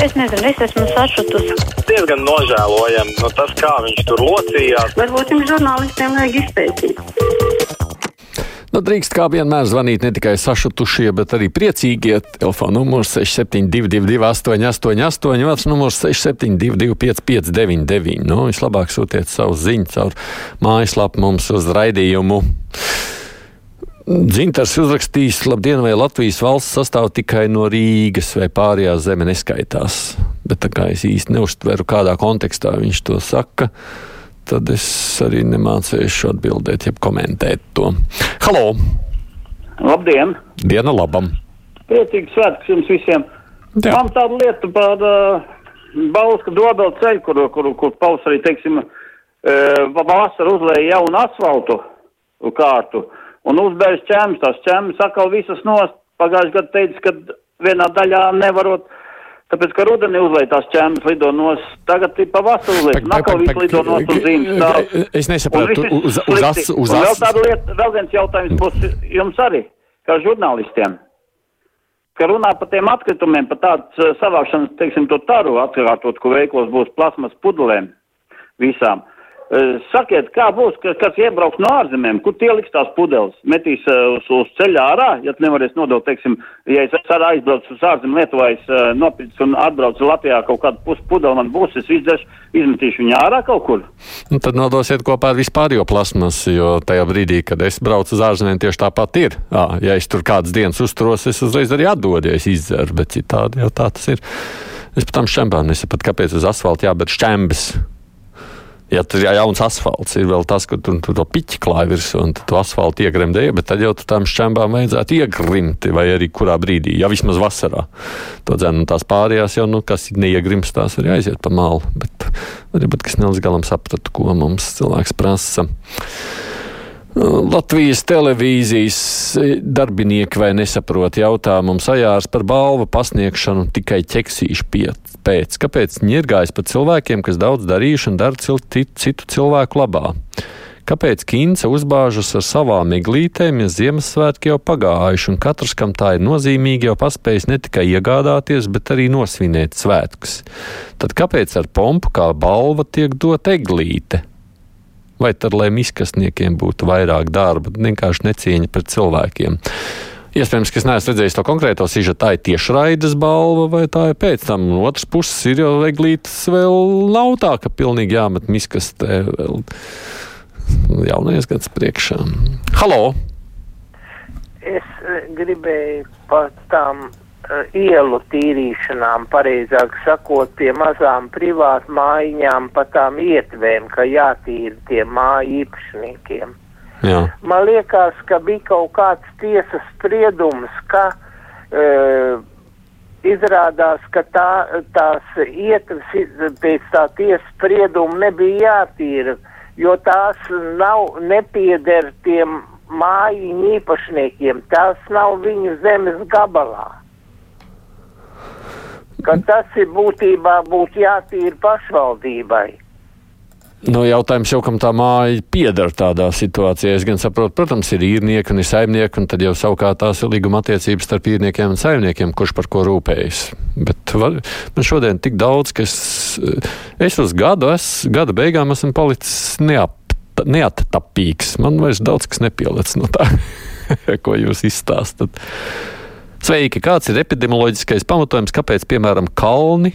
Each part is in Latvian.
es nezinu, es esmu sašutusi. Diezgan nožēlojami nu, tas, kā viņš tur locījās. Varbūt jums žurnālistiem vajag izpētīt. Nu, drīkst kā vienmēr zvanīt ne tikai sašutušie, bet arī priecīgie. Telefona numurs 6722, 888, otrs numurs 672, 559, nu, vislabāk sūtiet savu ziņu caur mājaslapu mums uz raidījumu. Dzintars uzrakstījis, labdien, vai Latvijas valsts sastāv tikai no Rīgas vai pārējā zeme neskaitās. Bet tā kā es īsti neuztveru, kādā kontekstā viņš to saka, tad es arī nemācīšu atbildēt, jeb komentēt to. Halo! Labdien! Diena labam! Priecīgs svētks jums visiem! Jā. Man tāda lieta par uh, Bausku dobelu ceļu, kur, kur, kur pavasarī, teiksim, uh, vasarā uzlēja jaunu asfaltu kārtu un uzbērs ķēmas. Tās ķēmas atkal visas nost. Pagājušajā gadā teica, ka vienā daļā nevarot, tāpēc, ka rudenī uzlēja tās ķēmas lido nost. Tagad ir pavasarī uzlēja, un atkal viss lido nost un zīmes stāv. Es nesaprotu, uz, uz, as, uz Un vēl as, tāda lieta, vēl viens jautājums būs jums arī, kā žurnālistiem. Ka runā par tiem atkritumiem, par tādu uh, savākšanas, teiksim, to taru atkārtot, ko veiklos būs plasmas pudelēm visām. Sakiet, kā būs, ka, kas iebrauks no ārzemēm, kur tie liks tās pudeles? Metīs uz, uz ceļā ārā, ja tu nevarēsi nodot, teiksim, ja es arī aizbraucu uz ārzemēm Lietuvā, es nopircu un atbraucu Latvijā kaut kādu puspudeli man būs, es izdzeršu, izmetīšu viņu ārā kaut kur. nu, tad nodosiet kopā ar vispārējo plasmasu, jo tajā brīdī, kad es braucu uz ārzemēm, tieši tāpat ir. Jā, ja es tur kādas dienas uzturos, es uzreiz arī atdodu, ja es izdzeru, bet citādi jau tā tas ir. Es pat tam šķembām nesapratu, kāpēc uz asfalta jāber šķembas. Ja tur ir jauns asfalts, ir vēl tas, ka tur tu to piķi klāj virsū un tu asfaltu iegremdēji, bet tad jau tam šķembām vajadzētu iegrimti vai arī kurā brīdī, ja vismaz vasarā. To dzēnu tās pārējās jau, nu, kas neiegrims, tās arī aiziet pa malu. Bet varbūt, kas nelīdz galam sapratu, ko mums cilvēks prasa. Latvijas televīzijas darbinieki vai nesaprot jautājumu sajārs par balvu pasniegšanu tikai ķeksīšu pēc. Kāpēc ņirgājas par cilvēkiem, kas daudz darījuši un dara cil- citu cilvēku labā? Kāpēc Kīnce uzbāžas ar savām eglītēm, ja Ziemassvētki jau pagājuši, un katrs, kam tā ir nozīmīga, jau paspējis ne tikai iegādāties, bet arī nosvinēt svētkus? Tad kāpēc ar pompu kā balva tiek dot eglīte? Vai tad, lai miskastniekiem būtu vairāk darba, vienkārši necieņa pret cilvēkiem? Iespējams, ka es neesmu redzējis to konkrēto sižetu, tā ir tiešraides balva, vai tā ir pēc tam. No otras puses, ir jau eglītes vēl nav tā, ka pilnīgi jāmet miskastē vēl jaunais gads priekšā. Halo! Es eh, gribēju par tām ielu tīrīšanām, pareizāk sakot, pie mazām privātu mājiņām, pa tām ietvēm, ka jātīra tie māju īpašniekiem. Jā. Man liekas, ka bija kaut kāds tiesas spriedums, ka uh, izrādās, ka tā, tās ietves pēc tā tiesas sprieduma nebija jātīra, jo tās nav nepieder tiem mājiņu īpašniekiem, tās nav viņu zemes gabalā. Ka tas ir būtībā būtu jātīra pašvaldībai. Nu, jautājums jau, kam tā māja pieder tādā situācijā. Es gan saprotu, protams, ir īrnieki un ir saimnieki, un tad jau savukārt tās ir līguma attiecības starp īrniekiem un saimniekiem, kurš par ko rūpējas. Bet var, man šodien tik daudz, ka es, es uz gadu, es gada beigām esmu palicis neap, neattapīgs. Man vairs daudz kas nepieliec no tā, ko jūs izstāstat. Sveiki! Kāds ir epidemioloģiskais pamatojums, kāpēc, piemēram, kalni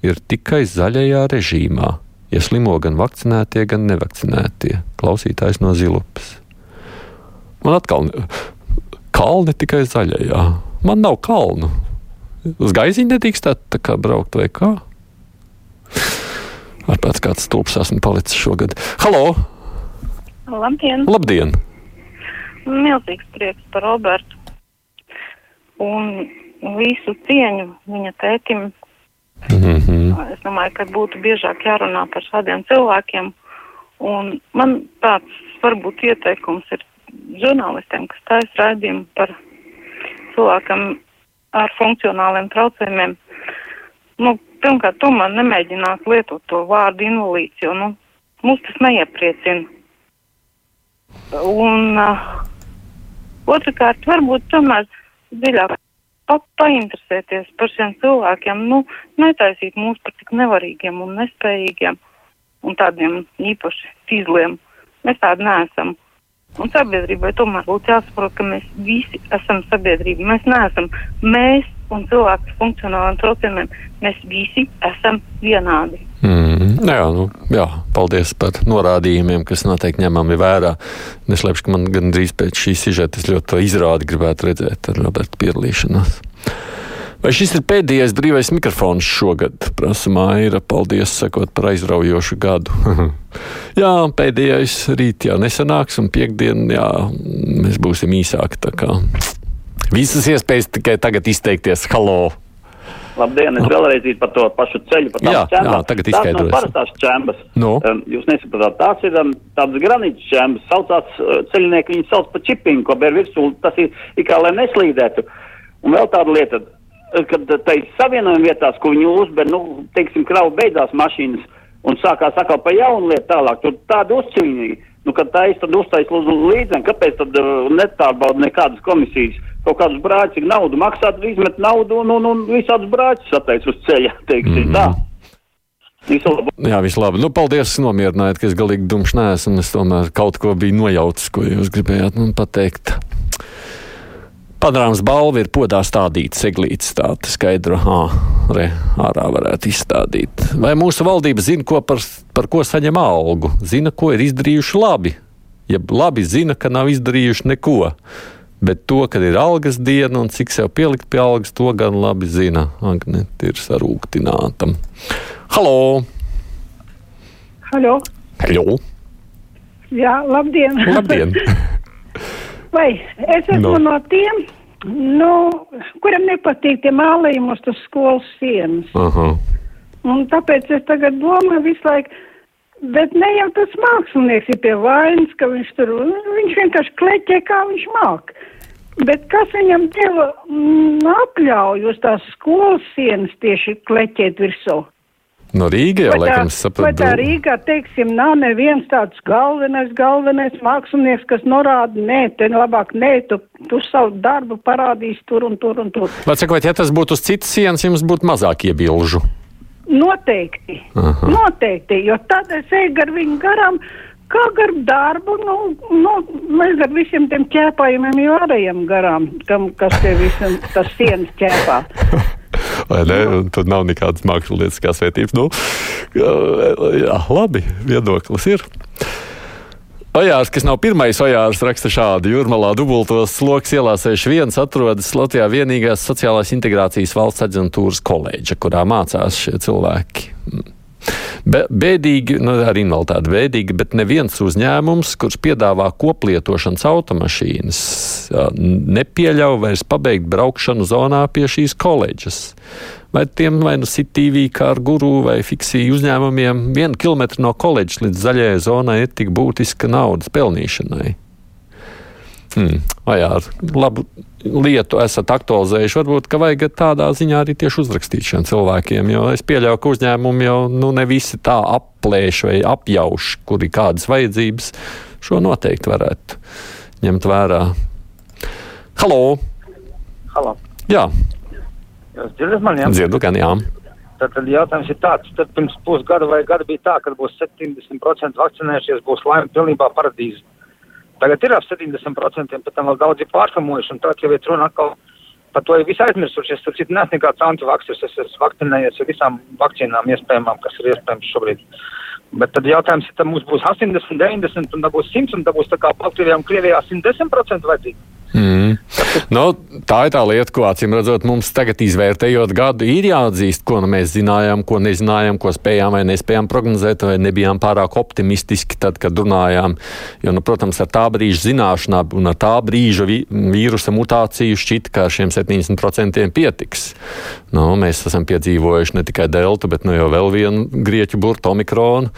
ir tikai zaļajā režīmā? Ja slimo gan vakcinētie, gan nevakcinētie. Klausītājs no zilupas. Man atkal kalni tikai zaļajā. Man nav kalnu. Uz gaisiņu nedrīkstētu tā kā braukt vai kā. Ar pēc kāds stulbs esmu palicis šogad. Halo! Labdien! Labdien! Milzīgs prieks par Robertu. Un visu cieņu viņa tētim. Mm -hmm. Es domāju, ka būtu biežāk jārunā par šādiem cilvēkiem. Un man tāds varbūt ieteikums ir žurnālistiem, kas taisa raidījumu par cilvēkam ar funkcionāliem traucējumiem. Nu, pirmkārt, tomēr nemēģināt lietot to vārdu invalīds, jo, nu, mūs tas neiepriecina. Un uh, otrkārt, varbūt tomēr dziļāk pa, painteresēties par šiem cilvēkiem, nu, netaisīt mūs par tik nevarīgiem un nespējīgiem un tādiem īpaši tīzliem. Mēs tādi neesam. Un sabiedrībai tomēr būtu jāsaprot, ka mēs visi esam sabiedrība. Mēs neesam mēs un cilvēki ar funkcionāliem traucējumiem. Mēs visi esam vienādi. Mm, jā, nu, jā, paldies par norādījumiem, kas noteikti ņemami vērā. Neslēpšu, ka man gandrīz pēc šīs sižetes ļoti to izrādi gribētu redzēt ar Robertu piedalīšanos. Vai šis ir pēdējais brīvais mikrofons šogad? Prasa Maira, paldies, sakot par aizraujošu gadu. jā, pēdējais rīt jau nesanāks, un piekdien, jā, mēs būsim īsāki. Visas iespējas tikai tagad izteikties. Halo! Labdien, es vēlreiz par to pašu ceļu, par tām čembām. jā, tagad Tās nav izskaidrosim. parastās čembas. Nu? Um, jūs nesapratāt, tās ir um, tādas granītas čembas, saucās uh, ceļinieki, viņi sauc par čipingu, ko bēr virsū, tas ir, ir kā lai neslīdētu. Un vēl tāda lieta, kad tai savienojuma vietās, ko viņi uzber, nu, teiksim, kravu beidzās mašīnas un sākās atkal pa jaunu lietu tālāk, tur tādi uzcīnīgi. Nu, kad tā ir, tad uztais līdzeni, kāpēc tad uh, netārbauda nekādas komisijas? Kaut kādus brāļus, cik naudu maksā, tad izmet naudu un, un, un visādus brāļus sateic uz ceļa, teiksim mm -hmm. tā. Visu labu. Jā, viss labi. Nu, paldies, nomierinājāt, ka es galīgi dumšs neesmu. Es tomēr kaut ko biju nojaucis, ko jūs gribējāt man pateikt. Padarāms balva ir podā stādīta seglītes, tā skaidro, ah, re, ārā varētu izstādīt. Vai mūsu valdība zina, ko par, par ko saņem algu? Zina, ko ir izdarījuši labi. Ja labi zina, ka nav izdarījuši neko. Bet to, kad ir algas diena un cik sev pielikt pie algas, to gan labi zina. Agnēta ir sarūktināta. Halo! Halo! Halo! Jā, labdien! Labdien! Vai es esmu Nu. no, no tiem, nu, kuram nepatīk tie mālījumi uz tas skolas sienas. Aha. Un tāpēc es tagad domāju visu laiku, bet ne jau tas mākslinieks ir pie vainas, ka viņš tur, viņš vienkārši kleķē, kā viņš māk. Bet kas viņam deva mm, atļauju uz tās skolas sienas tieši kleķēt virsū? No Rīgas jau, Vai laikam, Vai sapratu. tā Rīgā, teiksim, nav neviens tāds galvenais, galvenais mākslinieks, kas norāda, nē, te labāk, nē, tu, tu savu darbu parādīsi tur un tur un tur. Vai sakot, ja tas būtu uz citas sienas, jums būtu mazāk iebilžu? Noteikti, Aha. noteikti, jo tad es eju gar viņu garām, kā gar darbu, nu, nu mēs gar visiem tiem ķēpājumiem jau ārējiem garām, kam, kas te visam tas sienas ķēpā. Vai ne? Un Tur nav nekādas mākslinieckās vērtības. Nu, jā, labi, viedoklis ir. Ojārs, kas nav pirmais ojārs, raksta šādi. Jūrmalā dubultos sloks ielā 61 atrodas Latvijā vienīgās sociālās integrācijas valsts aģentūras koledža, kurā mācās šie cilvēki. Be, bēdīgi, nu, arī invaliditāte bēdīgi, bet neviens uzņēmums, kurš piedāvā koplietošanas automašīnas, nepieļauj vairs pabeigt braukšanu zonā pie šīs koledžas. Vai tiem vai nu CTV kā ar guru vai fiksiju uzņēmumiem vienu kilometru no koledžas līdz zaļajai zonai ir tik būtiska naudas pelnīšanai? Hmm. Vai ar labu lietu esat aktualizējuši? Varbūt, ka vajag tādā ziņā arī tieši uzrakstīt šiem cilvēkiem, jo es pieļauju, ka uzņēmumi jau nu, ne visi tā aplēš vai apjauš, kur ir kādas vajadzības. Šo noteikti varētu ņemt vērā. Halo! Halo. Jā, Jūs dzirdat mani? Jā? dzirdu gan jā. Tad, tad jautājums ir tāds, tad pirms pusgada vai gada bija tā, ka būs 70% vakcinējušies, būs laime pilnībā paradīze. Tagad ir ap 70%, bet tam vēl daudz ir pārskamojuši, un tagad jau ir runa atkal par to ir visi aizmirsušies. Tas ir nes nekāds antivaksers, es esmu vakcinējies ar visām vakcīnām iespējamām, kas ir iespējams šobrīd. Bet tad jautājums ir, tad mums būs 80, 90 un tad būs 100 un tad būs tā kā Baltkrievijā un Krievijā 110% vajadzīgi. Mm. Nu, tā ir tā lieta, ko acīm redzot, mums tagad izvērtējot gadu, ir jāatzīst, ko nu mēs zinājām, ko nezinājām, ko spējām vai nespējām prognozēt, vai nebijām pārāk optimistiski tad, kad runājām. Jo, nu, protams, ar tā brīža zināšanām un ar tā brīža vi vīrusa mutāciju šķita, ka šiem 70% pietiks. Nu, mēs esam piedzīvojuši ne tikai deltu, bet nu, jau vēl vienu grieķu burtu omikronu.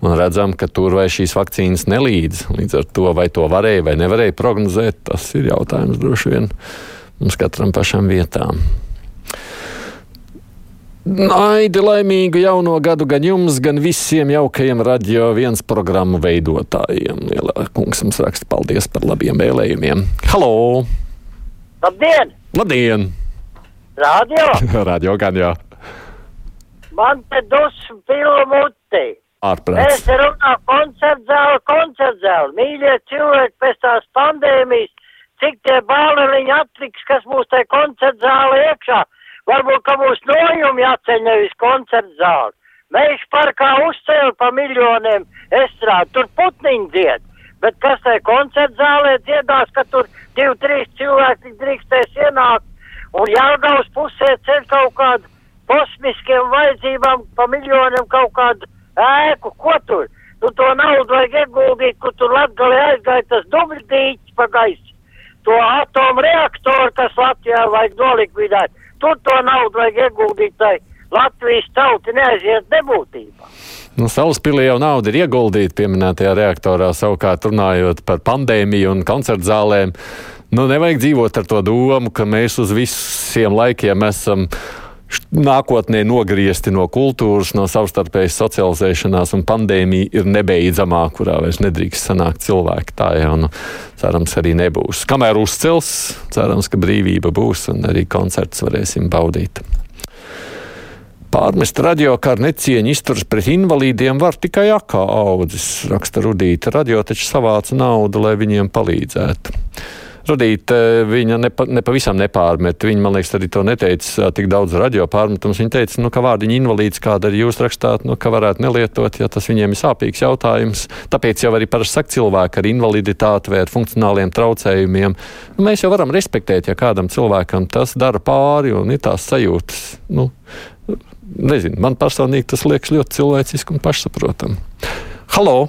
Un redzam, ka tur vai šīs vakcīnas nelīdz. Līdz ar to, vai to varēja vai nevarēja prognozēt, tas ir jautājums droši vien mums katram pašam vietām. Aidi laimīgu jauno gadu gan jums, gan visiem jaukajiem radio viens programmu veidotājiem. Lielā kungs mums raksta paldies par labiem vēlējumiem. Halo! Labdien! Labdien! Radio? Radio gan jau. Man te dusmu pilu muti. Ārprāts. Es runāju koncertzāli, koncertzāli. Mīļie cilvēki pēc tās pandēmijas, cik tie bāleliņi atliks, kas mūs te koncertzāli iekšā. Varbūt, ka mūs nojumi jāceļ nevis koncertzāli. Mēs parkā uzcēlu pa miljoniem estrādi, tur putniņi dzied. Bet kas te koncertzālē dziedās, ka tur divi, trīs cilvēki drīkstēs ienākt un jāgaus pusē ceļ kaut kādu kosmiskiem vajadzībām pa miljoniem kaut kādu ēku, ko tur? Nu, to naudu vajag ieguldīt, kur tur latgali aizgāja tas dubļdīķis pa gaisu. To atomu reaktoru, kas Latvijā vajag nolikvidēt, tur to naudu vajag ieguldīt, lai Latvijas tauti neaiziet nebūtībā. Nu, Salaspīlī jau nauda ir ieguldīta pieminētajā reaktorā, savukārt runājot par pandēmiju un koncertu zālēm. Nu, nevajag dzīvot ar to domu, ka mēs uz visiem laikiem esam nākotnē nogriezti no kultūras, no savstarpējas socializēšanās, un pandēmija ir nebeidzamā, kurā vairs nedrīkst sanākt cilvēki. Tā jau, nu, cerams, arī nebūs. Kamēr uzcels, cerams, ka brīvība būs un arī koncerts varēsim baudīt. Pārmest radio kā necieņu izturas pret invalīdiem var tikai akā audzis, raksta Rudīta. Radio taču savāca naudu, lai viņiem palīdzētu. Rudīt, viņa nepa, nepavisam nepārmet. Viņa, man liekas, arī to neteica tik daudz radio pārmetums. Viņa teica, nu, ka vārdiņa invalīds, kāda arī jūs rakstāt, nu, ka varētu nelietot, ja tas viņiem ir sāpīgs jautājums. Tāpēc jau arī parasti saka cilvēki ar invaliditāti vai ar funkcionāliem traucējumiem. Nu, mēs jau varam respektēt, ja kādam cilvēkam tas dara pāri un ir tās sajūtas. Nu, nezinu, man personīgi tas liekas ļoti cilvēciski un pašsaprotami. Halo!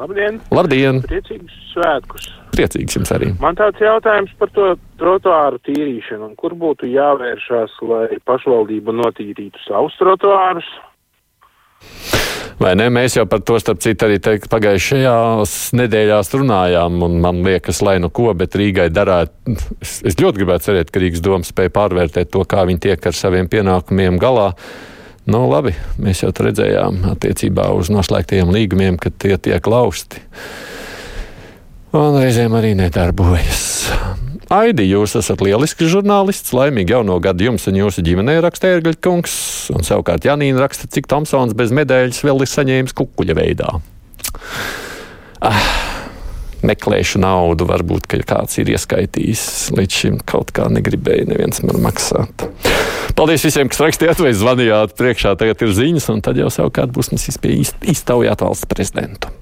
Labdien! Labdien! Priecīgus svētkus! Priecīgs jums arī! Man tāds jautājums par to trotuāru tīrīšanu. Kur būtu jāvēršās, lai pašvaldība notīrītu savus trotuārus? Vai ne? Mēs jau par to, starp citu, arī teikt, pagājušajās nedēļās runājām, un man liekas, lai nu ko, bet Rīgai darētu. Es, es ļoti gribētu cerēt, ka Rīgas doma spēja pārvērtēt to, kā viņi tiek ar saviem pienākumiem galā. Nu, labi, mēs jau redzējām attiecībā uz noslēgtajiem līgumiem, ka tie tiek lausti. Un reizēm arī nedarbojas. Aidi, jūs esat lielisks žurnālists, laimīgi jauno gadu jums un jūsu ģimenei raksta Ērgļa kungs, un savukārt Janīna raksta, cik Tomsons bez medaļas vēl ir saņēmis kukuļa veidā. Ah, meklēšu naudu, varbūt, ka kāds ir ieskaitījis. Līdz šim kaut kā negribēja neviens man maksāt. Paldies visiem, kas rakstījāt vai zvanījāt. Priekšā tagad ir ziņas, un tad jau savukārt būs mums izpēja iztaujāt valsts prezidentu.